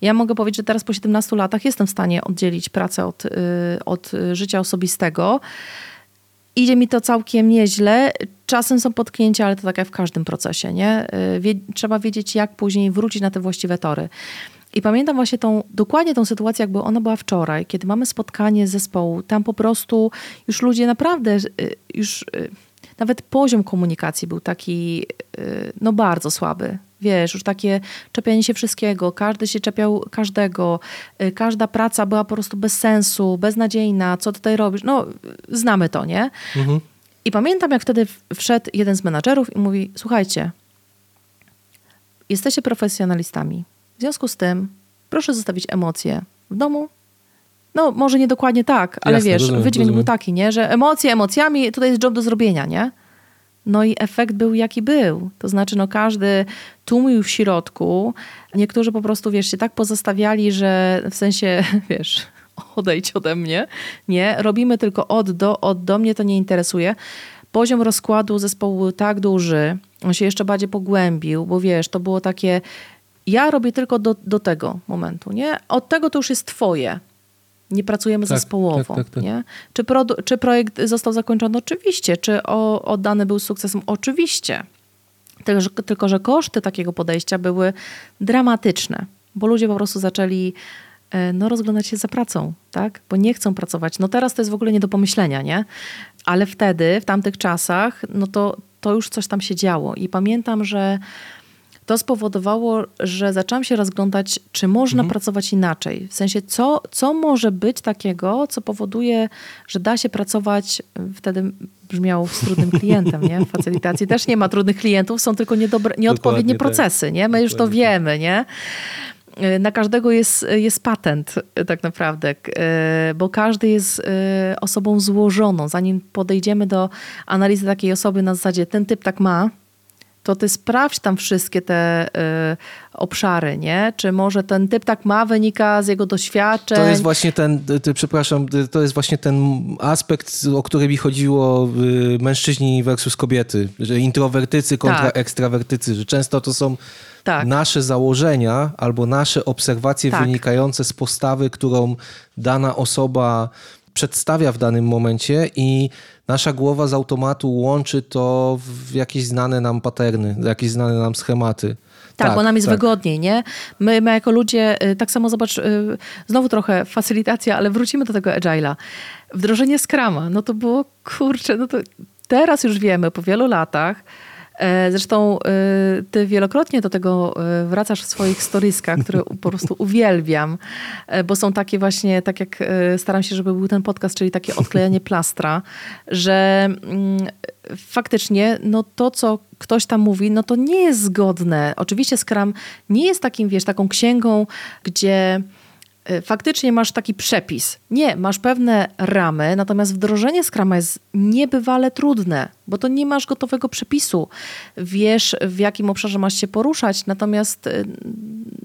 Ja mogę powiedzieć, że teraz po 17 latach jestem w stanie oddzielić pracę od, y, od życia osobistego. Idzie mi to całkiem nieźle. Czasem są potknięcia, ale to tak jak w każdym procesie, nie? Y, wie, trzeba wiedzieć, jak później wrócić na te właściwe tory. I pamiętam właśnie tą, dokładnie tą sytuację, jakby ona była wczoraj, kiedy mamy spotkanie zespołu. Tam po prostu już ludzie naprawdę, y, już y, nawet poziom komunikacji był taki, y, no bardzo słaby. Wiesz, już takie czepianie się wszystkiego, każdy się czepiał każdego, każda praca była po prostu bez sensu, beznadziejna, co tutaj robisz? No, znamy to, nie? Mhm. I pamiętam, jak wtedy wszedł jeden z menadżerów i mówi: Słuchajcie, jesteście profesjonalistami w związku z tym proszę zostawić emocje w domu. No, może nie dokładnie tak, ale Jasne, wiesz, rozumiem, wydźwięk rozumiem. był taki, nie? że emocje emocjami, tutaj jest job do zrobienia, nie? No i efekt był jaki był. To znaczy, no każdy tłumił w środku. Niektórzy po prostu, wiesz, się tak pozostawiali, że w sensie, (laughs) wiesz, odejdź ode mnie. Nie, robimy tylko od do, od do mnie to nie interesuje. Poziom rozkładu zespołu był tak duży, on się jeszcze bardziej pogłębił, bo wiesz, to było takie ja robię tylko do, do tego momentu, nie? Od tego to już jest twoje. Nie pracujemy tak, zespołowo. Tak, tak, tak. nie? Czy, czy projekt został zakończony? Oczywiście. Czy o, oddany był sukcesem? Oczywiście. Tylko że, tylko, że koszty takiego podejścia były dramatyczne, bo ludzie po prostu zaczęli e, no, rozglądać się za pracą, tak? Bo nie chcą pracować. No teraz to jest w ogóle nie do pomyślenia, nie? Ale wtedy, w tamtych czasach, no to, to już coś tam się działo. I pamiętam, że to spowodowało, że zaczęłam się rozglądać, czy można mhm. pracować inaczej. W sensie, co, co może być takiego, co powoduje, że da się pracować, wtedy brzmiało z trudnym (laughs) klientem, nie? W facylitacji też nie ma trudnych klientów, są tylko niedobre, nieodpowiednie tak. procesy, nie? My już to tak. wiemy, nie? Na każdego jest, jest patent tak naprawdę, bo każdy jest e, osobą złożoną. Zanim podejdziemy do analizy takiej osoby na zasadzie ten typ tak ma, to ty sprawdź tam wszystkie te y, obszary, nie? Czy może ten typ tak ma, wynika z jego doświadczeń? To jest właśnie ten, ty, przepraszam, to jest właśnie ten aspekt, o który mi chodziło y, mężczyźni versus kobiety, że introwertycy kontra tak. ekstrawertycy, że często to są tak. nasze założenia albo nasze obserwacje tak. wynikające z postawy, którą dana osoba przedstawia w danym momencie i nasza głowa z automatu łączy to w jakieś znane nam paterny, jakieś znane nam schematy. Tak, tak, bo nam jest tak. wygodniej, nie? My, my jako ludzie, y, tak samo zobacz, y, znowu trochę facylitacja, ale wrócimy do tego agile'a. Wdrożenie Scrama, no to było, kurczę, no to teraz już wiemy, po wielu latach, zresztą e, ty wielokrotnie do tego e, wracasz w swoich storyskach, które po prostu uwielbiam, bo są takie właśnie, tak jak staram się, żeby był ten podcast, czyli takie odklejanie plastra, że mm, faktycznie no to, co ktoś tam mówi, no to nie jest zgodne. Oczywiście Scrum nie jest takim, wiesz, taką księgą, gdzie faktycznie masz taki przepis. Nie, masz pewne ramy, natomiast wdrożenie Scrama jest niebywale trudne, bo to nie masz gotowego przepisu. Wiesz, w jakim obszarze masz się poruszać, natomiast y,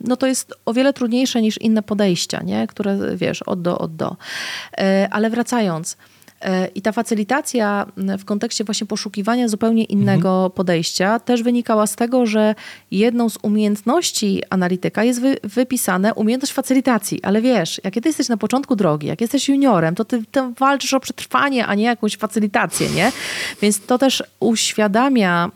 no to jest o wiele trudniejsze niż inne podejścia, nie? które wiesz, od do, od do. Y, ale wracając, I ta facylitacja w kontekście właśnie poszukiwania zupełnie innego mhm. podejścia też wynikała z tego, że jedną z umiejętności analityka jest wy, wypisane umiejętność facylitacji. Ale wiesz, jak ty jesteś na początku drogi, jak jesteś juniorem, to ty, ty walczysz o przetrwanie, a nie jakąś facylitację, nie? Więc to też uświadamia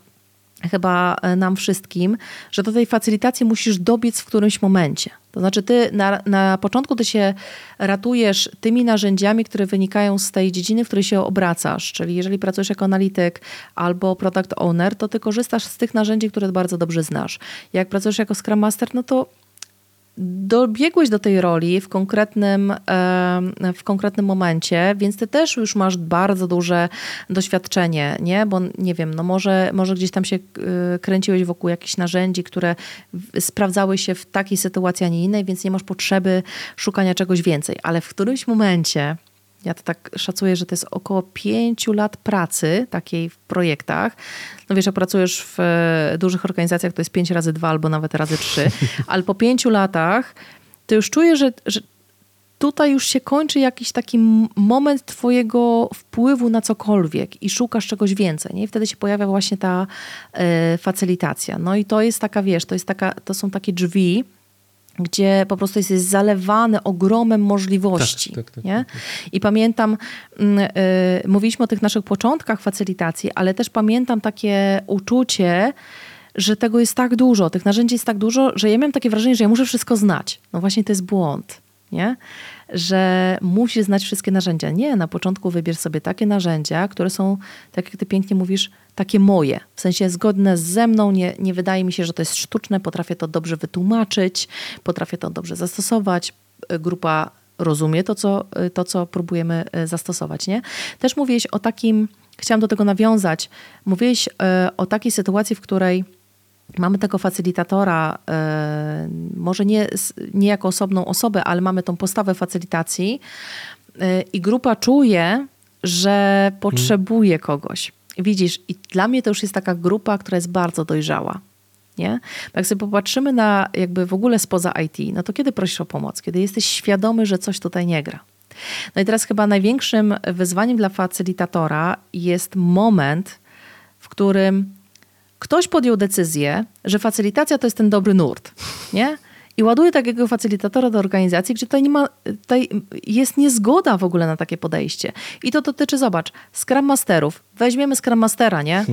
chyba e, nam wszystkim, że do tej facylitacji musisz dobiec w którymś momencie. To znaczy, ty na, na początku ty się ratujesz tymi narzędziami, które wynikają z tej dziedziny, w której się obracasz. Czyli jeżeli pracujesz jako analityk albo product owner, to ty korzystasz z tych narzędzi, które bardzo dobrze znasz. Jak pracujesz jako Scrum Master, no to dobiegłeś do tej roli w konkretnym, w konkretnym momencie, więc ty też już masz bardzo duże doświadczenie, nie? Bo nie wiem, no może, może gdzieś tam się y, kręciłeś wokół jakichś narzędzi, które sprawdzały się w takiej sytuacji, a nie innej, więc nie masz potrzeby szukania czegoś więcej. Ale w którymś momencie ja to tak szacuję, że to jest około pięciu lat pracy takiej w projektach. No wiesz, jak pracujesz w e, dużych organizacjach, to jest pięć razy dwa albo nawet razy trzy, (laughs) ale po pięciu latach to już czuję, że, że tutaj już się kończy jakiś taki moment twojego wpływu na cokolwiek i szukasz czegoś więcej. Nie? I wtedy się pojawia właśnie ta y, facylitacja. No i to jest taka, wiesz, to, jest taka, to są takie drzwi, gdzie po prostu jest zalewany ogromem możliwości. Tak, tak, tak, nie? Tak, tak. I pamiętam, y, mówiliśmy o tych naszych początkach facylitacji, ale też pamiętam takie uczucie, że tego jest tak dużo, tych narzędzi jest tak dużo, że ja miałem takie wrażenie, że ja muszę wszystko znać. No właśnie to jest błąd, nie? Że musisz znać wszystkie narzędzia. Nie, na początku wybierz sobie takie narzędzia, które są, tak jak ty pięknie mówisz, takie moje, w sensie zgodne ze mną, nie, nie wydaje mi się, że to jest sztuczne, potrafię to dobrze wytłumaczyć, potrafię to dobrze zastosować, e, grupa rozumie to, co, e, to, co próbujemy e, zastosować. Nie? Też mówiłeś o takim, chciałam do tego nawiązać, mówiłeś o takiej sytuacji, w której mamy tego facylitatora, może nie, nie jako osobną osobę, ale mamy tą postawę facylitacji i grupa czuje, że potrzebuje kogoś. Widzisz, i dla mnie to już jest taka grupa, która jest bardzo dojrzała. Nie? Bo jak sobie popatrzymy na jakby w ogóle spoza IT, no to kiedy prosisz o pomoc? Kiedy jesteś świadomy, że coś tutaj nie gra. No i teraz chyba największym wyzwaniem dla facylitatora jest moment, w którym ktoś podjął decyzję, że facylitacja to jest ten dobry nurt. Nie? i ładuje takiego facylitatora do organizacji, gdzie tutaj, nie ma, tutaj jest niezgoda w ogóle na takie podejście. I to dotyczy, zobacz, Scrum Masterów. Weźmiemy Scrum Mastera, nie?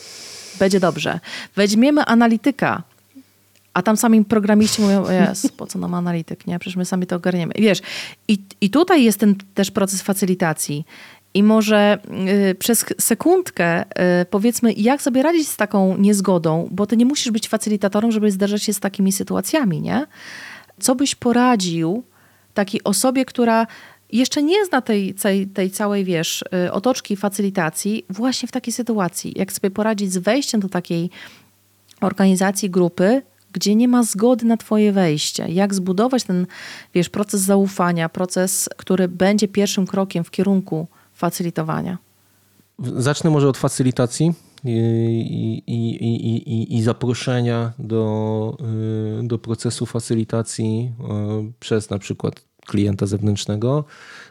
(laughs) Będzie dobrze. Weźmiemy analityka, a tam sami programiści mówią, jest, po co nam analityk, nie? Przecież my sami to ogarniemy. Wiesz, i, i tutaj jest ten też proces facylitacji. I może y, przez sekundkę y, powiedzmy, jak sobie radzić z taką niezgodą, bo ty nie musisz być facylitatorem, żeby zderzać się z takimi sytuacjami, nie? Co byś poradził takiej osobie, która jeszcze nie zna tej, tej, tej całej, wiesz, y, otoczki facylitacji właśnie w takiej sytuacji? Jak sobie poradzić z wejściem do takiej organizacji, grupy, gdzie nie ma zgody na Twoje wejście. Jak zbudować ten, wiesz, proces zaufania, proces, który będzie pierwszym krokiem w kierunku facylitowania? Zacznę może od facylitacji i, i, i, i, zaproszenia do, y, do procesu facylitacji y, przez na przykład klienta zewnętrznego.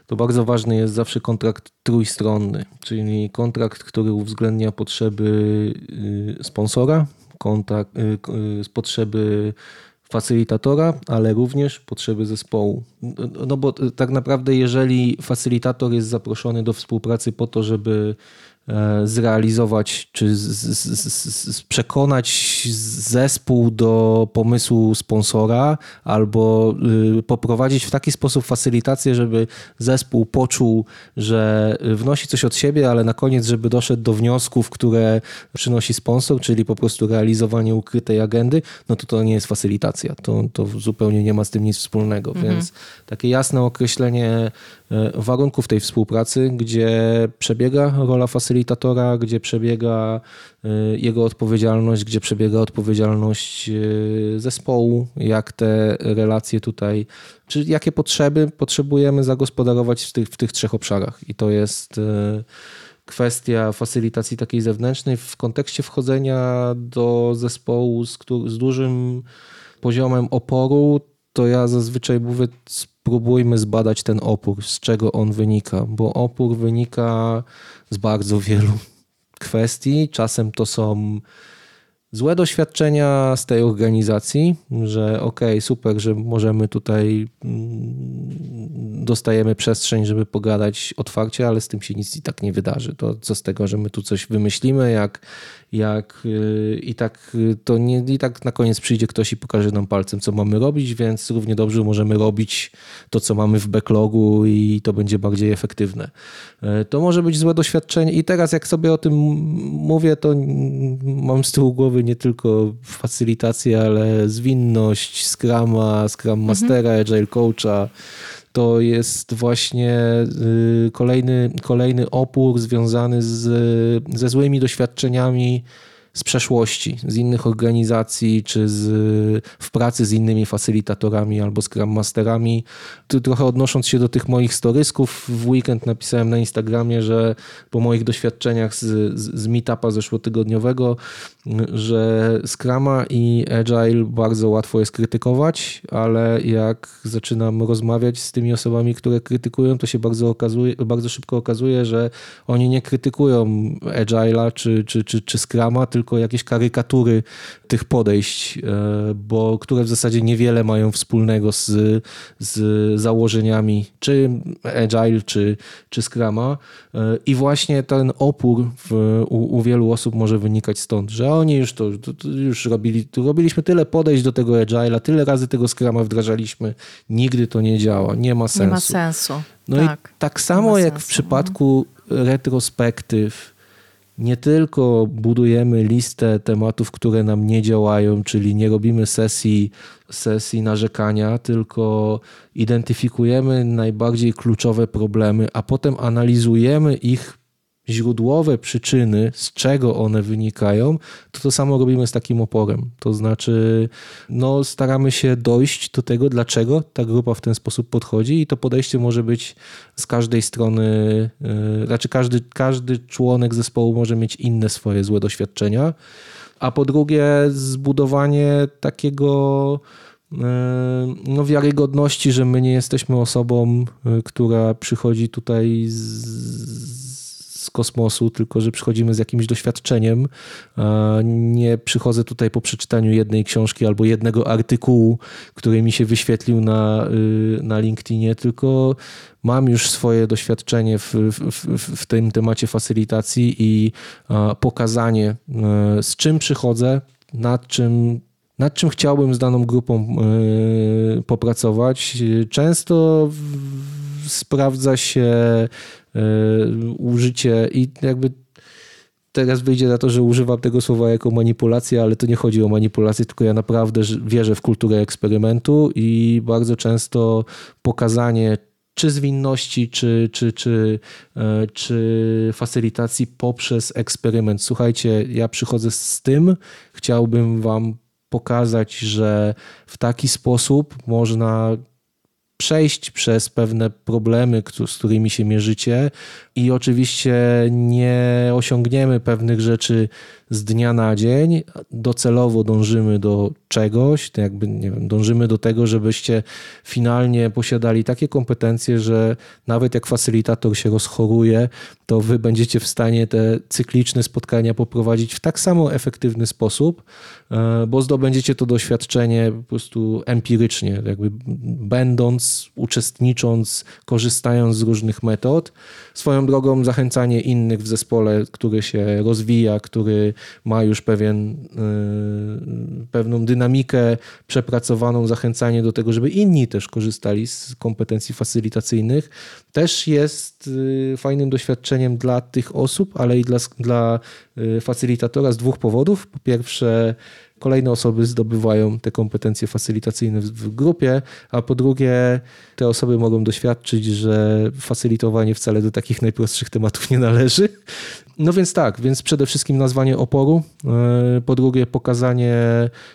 To bardzo ważny jest zawsze kontrakt trójstronny, czyli kontrakt, który uwzględnia potrzeby y, sponsora, kontakt, potrzeby facylitatora, ale również potrzeby zespołu. No bo tak naprawdę, jeżeli facylitator jest zaproszony do współpracy po to, żeby zrealizować, czy z, z, z, przekonać zespół do pomysłu sponsora, albo y, poprowadzić w taki sposób facylitację, żeby zespół poczuł, że wnosi coś od siebie, ale na koniec, żeby doszedł do wniosków, które przynosi sponsor, czyli po prostu realizowanie ukrytej agendy, no to to nie jest facylitacja. To, to zupełnie nie ma z tym nic wspólnego. Mhm. Więc takie jasne określenie e, warunków tej współpracy, gdzie przebiega rola facylitatora, gdzie przebiega e, jego odpowiedzialność, gdzie przebiega odpowiedzialność e, zespołu, jak te relacje tutaj, czy jakie potrzeby potrzebujemy zagospodarować w tych, w tych trzech obszarach. I to jest kwestia facylitacji takiej zewnętrznej w kontekście wchodzenia do zespołu z, z dużym poziomem oporu, to ja zazwyczaj mówię, spróbujmy zbadać ten opór, z czego on wynika, bo opór wynika z bardzo wielu kwestii. Czasem to są złe doświadczenia z tej organizacji, że ok, super, że możemy tutaj mm, dostajemy przestrzeń, żeby pogadać otwarcie, ale z tym się nic i tak nie wydarzy. To co z tego, że my tu coś wymyślimy, jak jak y, i tak y, to nie, i tak na koniec przyjdzie ktoś i pokaże nam palcem, co mamy robić, więc równie dobrze możemy robić to, co mamy w backlogu i to będzie bardziej efektywne. Y, to może być złe doświadczenie i teraz jak sobie o tym mówię, to mam z tyłu głowy nie tylko facylitację, ale zwinność, Scrama, Scrum mhm. Mastera, mhm. Agile Coacha, to jest właśnie y, kolejny, kolejny opór związany z, ze złymi doświadczeniami z przeszłości, z innych organizacji, czy z, w pracy z innymi facylitatorami albo Scrum Masterami. Tu trochę odnosząc się do tych moich storysków, w weekend napisałem na Instagramie, że po moich doświadczeniach z, z, z meetupa zeszłotygodniowego, że Scrama i Agile bardzo łatwo jest krytykować, ale jak zaczynam rozmawiać z tymi osobami, które krytykują, to się bardzo, okazuje, bardzo szybko okazuje, że oni nie krytykują Agile'a czy, czy, czy, czy Scrama, tylko jakieś karykatury tych podejść, e, bo które w zasadzie niewiele mają wspólnego z, z założeniami czy Agile, czy, czy Scrama. E, I właśnie ten opór w, u, u, wielu osób może wynikać stąd, że oni już to, to, to już robili, to robiliśmy tyle podejść do tego Agile'a, tyle razy tego Scrama wdrażaliśmy, nigdy to nie działa, nie ma sensu. Nie ma sensu. No tak. i tak samo jak sensu. w przypadku retrospektyw, nie tylko budujemy listę tematów, które nam nie działają, czyli nie robimy sesji, sesji narzekania, tylko identyfikujemy najbardziej kluczowe problemy, a potem analizujemy ich źródłowe przyczyny, z czego one wynikają, to to samo robimy z takim oporem. To znaczy, no, staramy się dojść do tego, dlaczego ta grupa w ten sposób podchodzi, i to podejście może być z każdej strony, yy, znaczy każdy, każdy członek zespołu może mieć inne swoje złe doświadczenia. A po drugie, zbudowanie takiego yy, no, wiarygodności, że my nie jesteśmy osobą, yy, która przychodzi tutaj z kosmosu, tylko że przychodzimy z jakimś doświadczeniem. Nie przychodzę tutaj po przeczytaniu jednej książki albo jednego artykułu, który mi się wyświetlił na, y, na LinkedInie, tylko mam już swoje doświadczenie w, w, w tym temacie facylitacji i pokazanie, e, z czym przychodzę, nad czym nad czym chciałbym z daną grupą e, popracować. Często sprawdza się użycie i jakby teraz wyjdzie na to, że używam tego słowa jako manipulacja, ale to nie chodzi o manipulację, tylko ja naprawdę wierzę w kulturę eksperymentu i bardzo często pokazanie czy zwinności, czy, czy, czy, e, czy facylitacji poprzez eksperyment. Słuchajcie, ja przychodzę z tym, chciałbym Wam pokazać, że w taki sposób można przejść przez pewne problemy, z którymi się mierzycie, i oczywiście nie osiągniemy pewnych rzeczy z dnia na dzień. Docelowo dążymy do czegoś, jakby nie wiem, dążymy do tego, żebyście finalnie posiadali takie kompetencje, że nawet jak facylitator się rozchoruje, to wy będziecie w stanie te cykliczne spotkania poprowadzić w tak samo efektywny sposób, e, bo zdobędziecie to doświadczenie po prostu empirycznie, jakby będąc, uczestnicząc, korzystając z różnych metod. Swoją drogą zachęcanie innych w zespole, który się rozwija, który ma już pewien, e, pewną dynamikę przepracowaną, zachęcanie do tego, żeby inni też korzystali z kompetencji facylitacyjnych, też jest e, fajnym doświadczeniem dla tych osób, ale i dla, dla y, facylitatora z dwóch powodów. Po pierwsze, kolejne osoby zdobywają te kompetencje facylitacyjne w grupie, a po drugie, te osoby mogą doświadczyć, że facylitowanie wcale do takich najprostszych tematów nie należy. No więc tak, więc przede wszystkim nazwanie oporu, y, po drugie pokazanie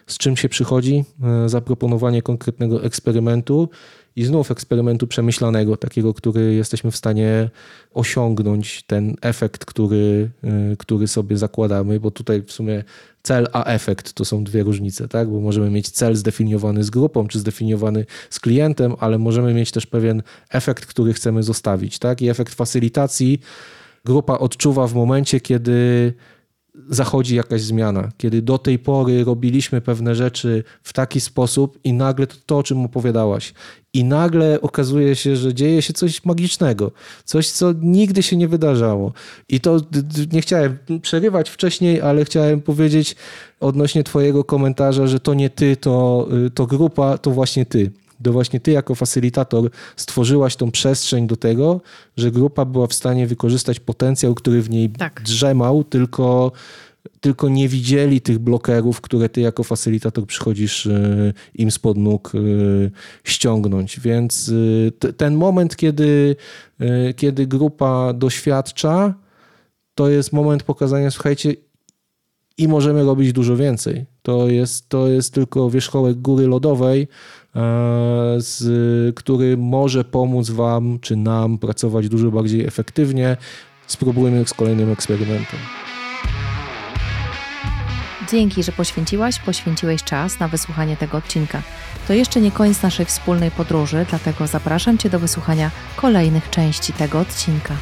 z czym się przychodzi, y, zaproponowanie konkretnego eksperymentu i znów eksperymentu przemyślanego, takiego, który jesteśmy w stanie osiągnąć, ten efekt, który, y, który sobie zakładamy, bo tutaj w sumie cel a efekt to są dwie różnice, tak? Bo możemy mieć cel zdefiniowany z grupą, czy zdefiniowany z klientem, ale możemy mieć też pewien efekt, który chcemy zostawić, tak? I efekt facylitacji grupa odczuwa w momencie, kiedy zachodzi jakaś zmiana, kiedy do tej pory robiliśmy pewne rzeczy w taki sposób i nagle to, to, o czym opowiadałaś, i nagle okazuje się, że dzieje się coś magicznego, coś, co nigdy się nie wydarzało. I to nie chciałem przerywać wcześniej, ale chciałem powiedzieć odnośnie Twojego komentarza, że to nie ty, to, y, to grupa, to właśnie ty to właśnie ty jako facylitator stworzyłaś tą przestrzeń do tego, że grupa była w stanie wykorzystać potencjał, który w niej tak. drzemał, tylko, tylko nie widzieli tych blokerów, które ty jako facylitator przychodzisz e, im spod nóg e, ściągnąć. Więc e, ten moment, kiedy, kiedy grupa doświadcza, to jest moment pokazania, słuchajcie, i możemy robić dużo więcej. To jest, to jest tylko wierzchołek góry lodowej, z, który może pomóc Wam czy nam pracować dużo bardziej efektywnie. Spróbujmy z kolejnym eksperymentem. Dzięki, że poświęciłaś, poświęciłeś czas na wysłuchanie tego odcinka. To jeszcze nie koniec naszej wspólnej podróży, dlatego zapraszam Cię do wysłuchania kolejnych części tego odcinka.